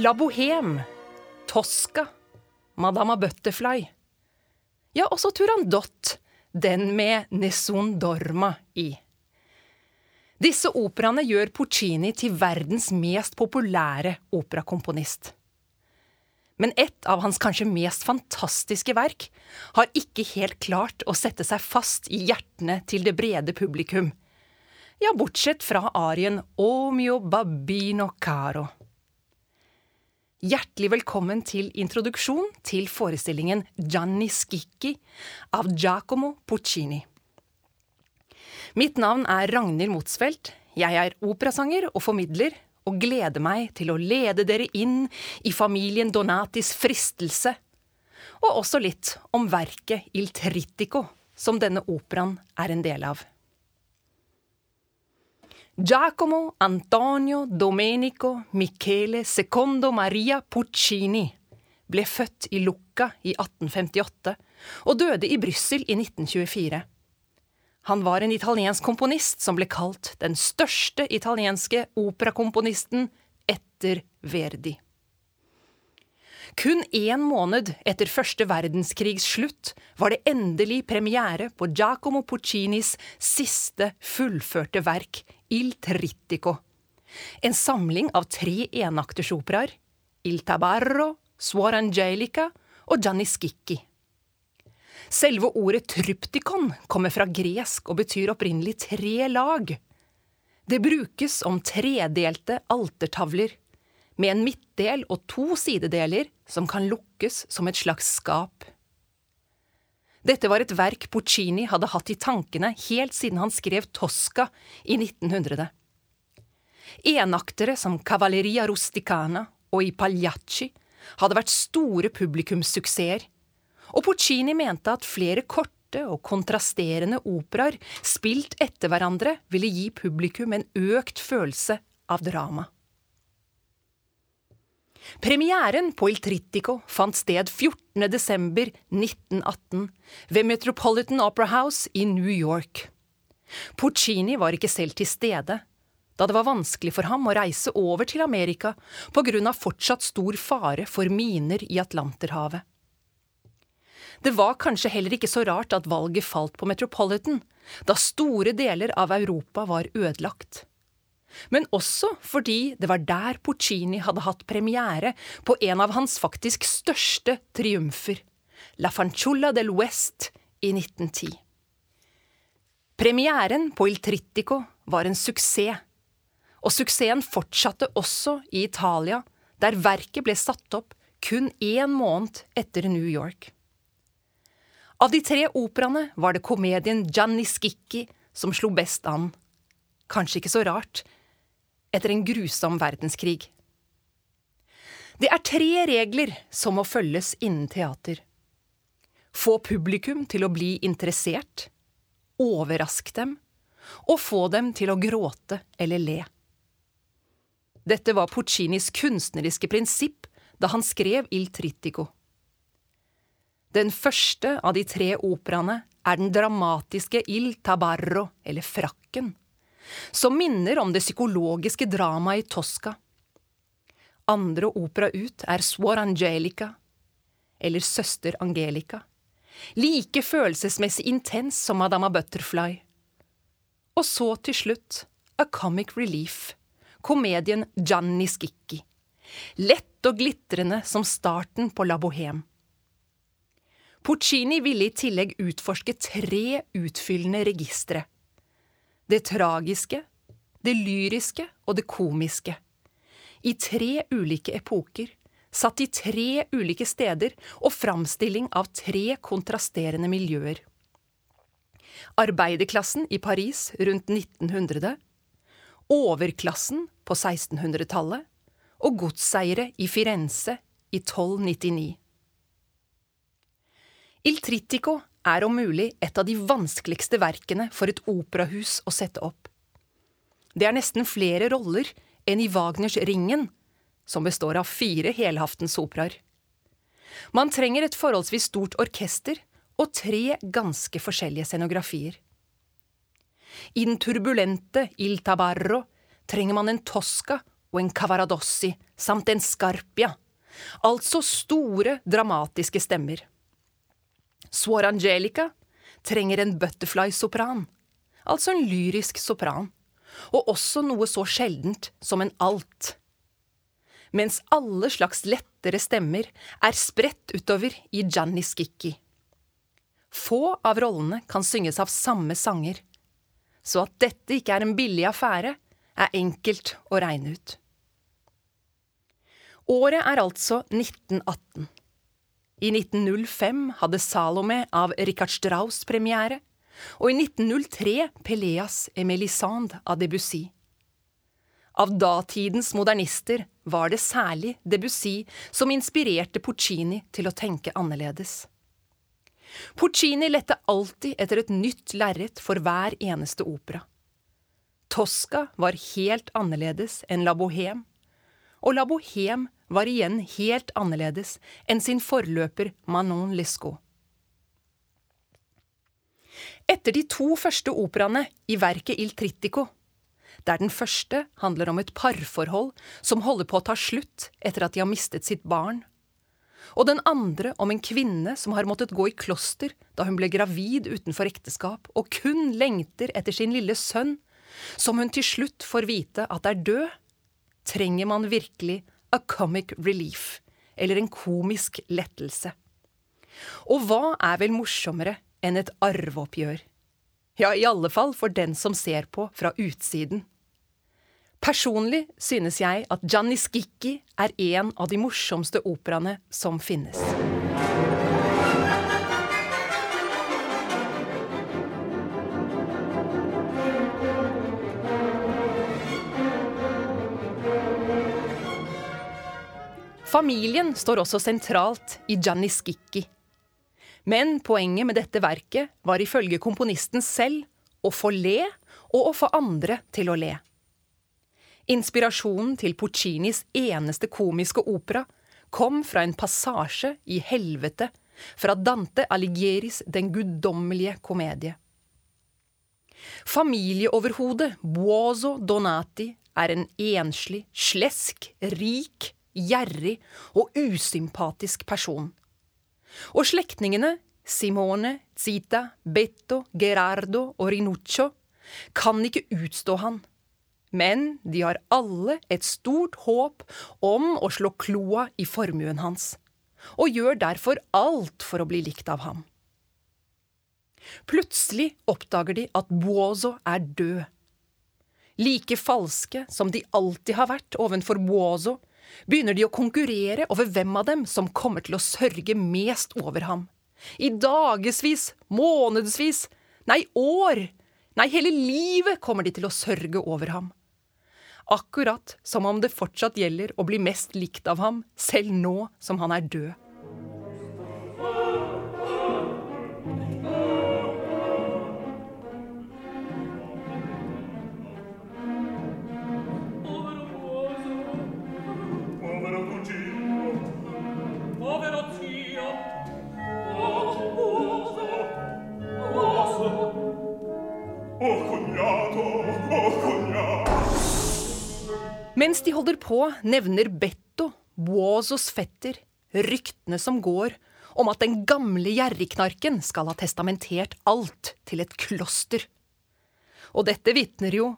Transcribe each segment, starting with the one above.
La Bohème, Tosca, Madama Butterfly. Ja, også Turandot, den med Nessun Dorma i. Disse operaene gjør Puccini til verdens mest populære operakomponist. Men et av hans kanskje mest fantastiske verk har ikke helt klart å sette seg fast i hjertene til det brede publikum. Ja, bortsett fra arien O mio babbino caro. Hjertelig velkommen til introduksjon til forestillingen Gianni Schicchi av Giacomo Puccini. Mitt navn er Ragnhild Motsfeldt. Jeg er operasanger og formidler, og gleder meg til å lede dere inn i familien Donatis fristelse, og også litt om verket Il Trittico, som denne operaen er en del av. Giacomo Antonio Domenico Michele Secondo Maria Puccini ble født i Lucca i 1858 og døde i Brussel i 1924. Han var en italiensk komponist som ble kalt den største italienske operakomponisten etter Verdi. Kun én måned etter første verdenskrigs slutt var det endelig premiere på Giacomo Puccinis siste fullførte verk, Il Trittico. En samling av tre enaktersoperaer, Il Tabarro, Suor Angelica og Gianni Schicchi. Selve ordet tryptikon kommer fra gresk og betyr opprinnelig tre lag. Det brukes om tredelte altertavler, med en midtdel og to sidedeler som kan lukkes som et slags skap. Dette var et verk Puccini hadde hatt i tankene helt siden han skrev Tosca i 1900. Enaktere som Cavalleria Rusticana og I Pagliacci hadde vært store publikumssuksesser, og Puccini mente at flere korte og kontrasterende operaer spilt etter hverandre ville gi publikum en økt følelse av drama. Premieren på Il Trittico fant sted 14. desember 1918 ved Metropolitan Opera House i New York. Puccini var ikke selv til stede, da det var vanskelig for ham å reise over til Amerika på grunn av fortsatt stor fare for miner i Atlanterhavet. Det var kanskje heller ikke så rart at valget falt på Metropolitan, da store deler av Europa var ødelagt men også fordi det var der Puccini hadde hatt premiere på en av hans faktisk største triumfer, La Fanciulla del West i 1910. Premieren på Il Trittico var en suksess, og suksessen fortsatte også i Italia, der verket ble satt opp kun én måned etter New York. Av de tre operaene var det komedien Gianni Schicchi som slo best an. Kanskje ikke så rart, etter en grusom verdenskrig. Det er tre regler som må følges innen teater. Få publikum til å bli interessert, overrask dem, og få dem til å gråte eller le. Dette var Puccinis kunstneriske prinsipp da han skrev Il Trittico. Den første av de tre operaene er den dramatiske Il Tabarro, eller Frakken som minner om det psykologiske dramaet i Tosca. Andre opera ut er Suor Angelica, eller Søster Angelica, like følelsesmessig intens som Madama Butterfly. Og så til slutt A Comic Relief, komedien Gianni Schicchi. Lett og glitrende som starten på La Bohème. Puccini ville i tillegg utforske tre utfyllende registre det tragiske, det lyriske og det komiske. I tre ulike epoker, satt i tre ulike steder og framstilling av tre kontrasterende miljøer. Arbeiderklassen i Paris rundt 1900, overklassen på 1600-tallet og godseiere i Firenze i 1299. Il Trittico er om mulig et av de vanskeligste verkene for et operahus å sette opp. Det er nesten flere roller enn i Wagners Ringen, som består av fire helhaftens operaer. Man trenger et forholdsvis stort orkester og tre ganske forskjellige scenografier. I den turbulente Il Tabarro trenger man en Tosca og en Cavaradossi samt en Scarpia, altså store, dramatiske stemmer. Suor Angelica trenger en butterfly-sopran, altså en lyrisk sopran, og også noe så sjeldent som en alt. Mens alle slags lettere stemmer er spredt utover i Gianni Schicchi. Få av rollene kan synges av samme sanger, så at dette ikke er en billig affære, er enkelt å regne ut. Året er altså 1918. I 1905 hadde Salome av Richard Strauss premiere, og i 1903 Peleas et Melisande av Debussy. Av datidens modernister var det særlig Debussy som inspirerte Puccini til å tenke annerledes. Puccini lette alltid etter et nytt lerret for hver eneste opera. Tosca var helt annerledes enn La Bohème, og La Bohème var igjen helt annerledes enn sin forløper Manon Lescaut. Etter de to første operaene i verket Il Trittico, der den første handler om et parforhold som holder på å ta slutt etter at de har mistet sitt barn, og den andre om en kvinne som har måttet gå i kloster da hun ble gravid utenfor ekteskap og kun lengter etter sin lille sønn, som hun til slutt får vite at er død, trenger man virkelig a comic relief, eller en komisk lettelse. Og hva er vel morsommere enn et arveoppgjør? Ja, i alle fall for den som ser på fra utsiden. Personlig synes jeg at Gianni Schicchi er en av de morsomste operaene som finnes. Familien står også sentralt i Gianni Schicchi. Men poenget med dette verket var ifølge komponisten selv å få le og å få andre til å le. Inspirasjonen til Puccinis eneste komiske opera kom fra en passasje i Helvete fra Dante Aligieris Den guddommelige komedie. Familieoverhodet Buozo Donati er en enslig, slesk, rik, gjerrig og usympatisk person. Og slektningene Simone, Zita, Betto, Gerardo og Rinuccio kan ikke utstå han men de har alle et stort håp om å slå kloa i formuen hans, og gjør derfor alt for å bli likt av ham. Plutselig oppdager de at Buozo er død. Like falske som de alltid har vært ovenfor Buoso, begynner de å konkurrere over hvem av dem som kommer til å sørge mest over ham. I dagevis, månedsvis, nei år, nei hele livet kommer de til å sørge over ham akkurat som om det fortsatt gjelder å bli mest likt av ham, selv nå som han er død. Holder på, nevner Betto, Boazos fetter, ryktene som går om at den gamle gjerrigknarken skal ha testamentert alt til et kloster. Og dette vitner jo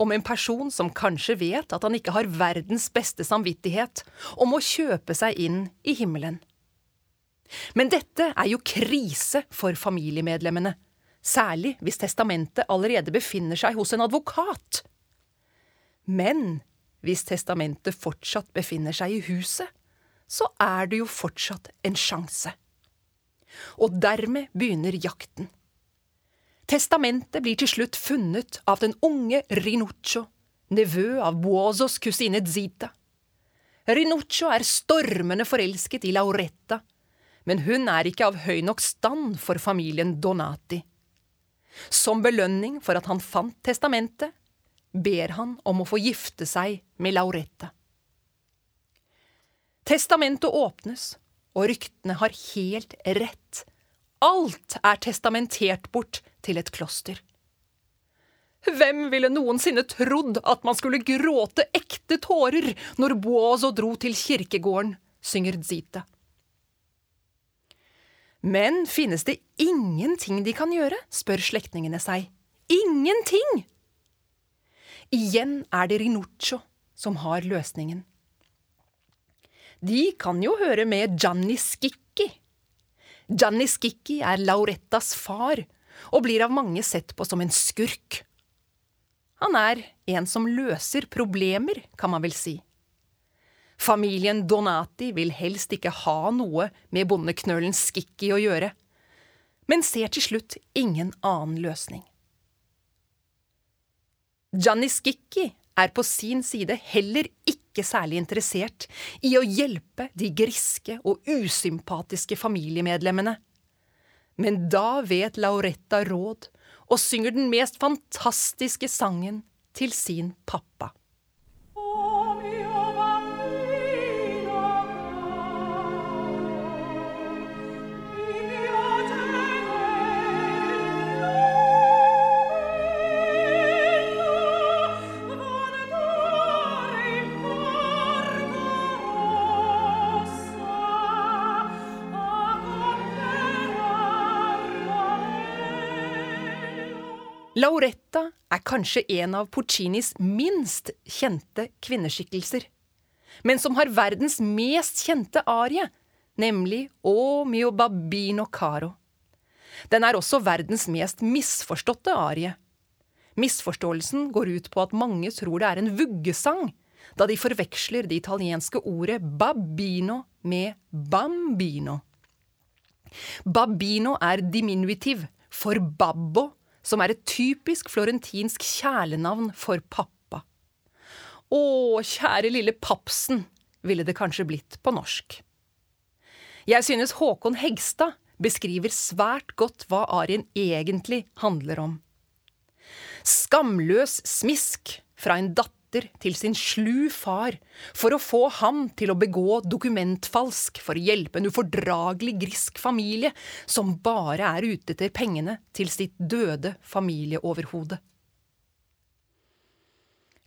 om en person som kanskje vet at han ikke har verdens beste samvittighet om å kjøpe seg inn i himmelen. Men dette er jo krise for familiemedlemmene, særlig hvis testamentet allerede befinner seg hos en advokat. Men hvis testamentet fortsatt befinner seg i huset, så er det jo fortsatt en sjanse. Og dermed begynner jakten. Testamentet blir til slutt funnet av den unge Rinuccio, nevø av Buozos kusine Zita. Rinuccio er stormende forelsket i Lauretta, men hun er ikke av høy nok stand for familien Donati. Som belønning for at han fant testamentet, ber han om å få gifte seg med Laurette. Testamentet åpnes, og ryktene har helt rett. Alt er testamentert bort til et kloster. Hvem ville noensinne trodd at man skulle gråte ekte tårer når Boazo dro til kirkegården, synger Zita. Men finnes det ingenting de kan gjøre, spør slektningene seg. Ingenting! Igjen er det Rinuccio som har løsningen. De kan jo høre med Gianni Schicchi. Gianni Schicchi er Laurettas far og blir av mange sett på som en skurk. Han er en som løser problemer, kan man vel si. Familien Donati vil helst ikke ha noe med bondeknølen Skikki å gjøre, men ser til slutt ingen annen løsning. Gianni Skikki er på sin side heller ikke særlig interessert i å hjelpe de griske og usympatiske familiemedlemmene. Men da vet Lauretta råd og synger den mest fantastiske sangen til sin pappa. Lauretta er kanskje en av Puccinis minst kjente kvinneskikkelser, men som har verdens mest kjente arie, nemlig O mio babbino caro. Den er også verdens mest misforståtte arie. Misforståelsen går ut på at mange tror det er en vuggesang, da de forveksler det italienske ordet babbino med bambino. Babbino er diminutiv for babbo som er et typisk florentinsk kjælenavn for pappa. Å, kjære lille Papsen, ville det kanskje blitt på norsk. Jeg synes Håkon Hegstad beskriver svært godt hva arien egentlig handler om. Skamløs smisk fra en datter datter til sin slu far for å få ham til å begå dokumentfalsk for å hjelpe en ufordragelig grisk familie som bare er ute etter pengene til sitt døde familieoverhode.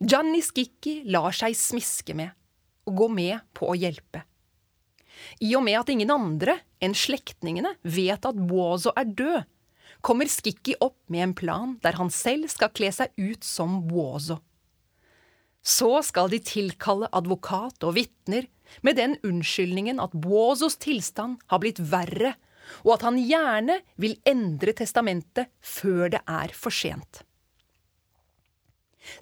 Gianni Skikki lar seg smiske med og gå med på å hjelpe. I og med at ingen andre enn slektningene vet at Buozo er død, kommer Skikki opp med en plan der han selv skal kle seg ut som Buozo. Så skal de tilkalle advokat og vitner med den unnskyldningen at Buozos tilstand har blitt verre, og at han gjerne vil endre testamentet før det er for sent.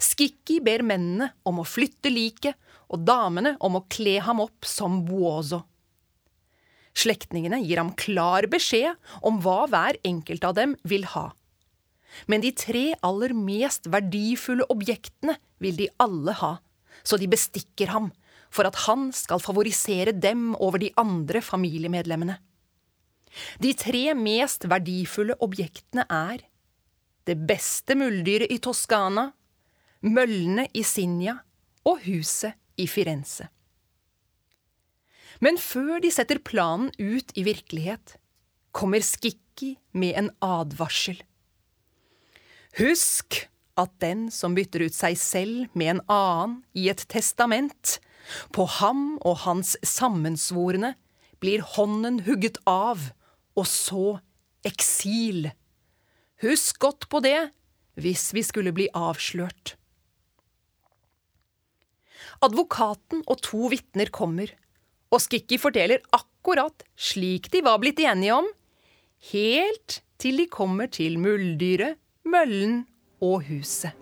Skikki ber mennene om å flytte liket og damene om å kle ham opp som Buozo. Slektningene gir ham klar beskjed om hva hver enkelt av dem vil ha. Men de tre aller mest verdifulle objektene vil de alle ha, så de bestikker ham for at han skal favorisere dem over de andre familiemedlemmene. De tre mest verdifulle objektene er det beste muldyret i Toskana, møllene i Sinja og huset i Firenze. Men før de setter planen ut i virkelighet, kommer Skikki med en advarsel. Husk at den som bytter ut seg selv med en annen i et testament, på ham og hans sammensvorne blir hånden hugget av, og så eksil. Husk godt på det hvis vi skulle bli avslørt. Advokaten og to vitner kommer, og Skikki forteller akkurat slik de var blitt enige om, helt til de kommer til muldyret møllen og huset.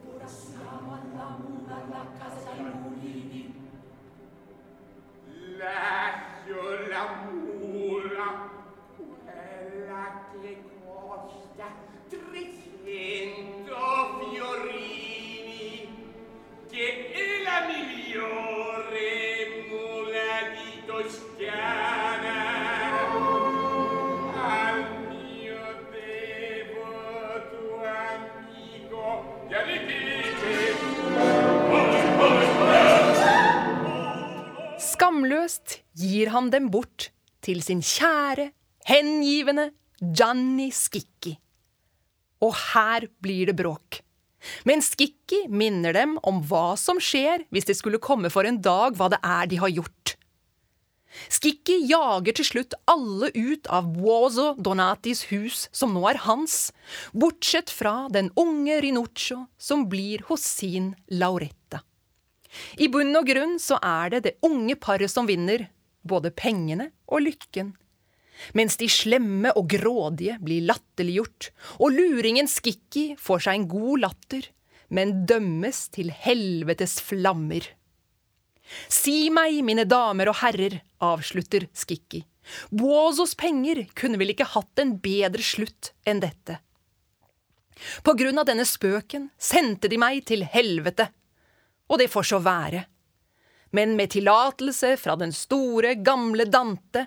Gir han dem bort til sin kjære, hengivende Gianni Skikki. Og her blir det bråk. Men Skikki minner dem om hva som skjer hvis det skulle komme for en dag hva det er de har gjort. Skikki jager til slutt alle ut av Buozo Donatis hus, som nå er hans, bortsett fra den unge Rinuccio som blir hos sin Lauretta. I bunn og grunn så er det det unge paret som vinner, både pengene og lykken. Mens de slemme og grådige blir latterliggjort, og luringen Skikki får seg en god latter, men dømmes til helvetes flammer. Si meg, mine damer og herrer, avslutter Skikki, Buozos penger kunne vel ikke hatt en bedre slutt enn dette. På grunn av denne spøken sendte de meg til helvete, og det får så være. Men med tillatelse fra den store, gamle Dante,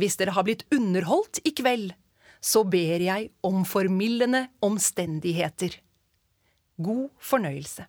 hvis dere har blitt underholdt i kveld, så ber jeg om formildende omstendigheter. God fornøyelse.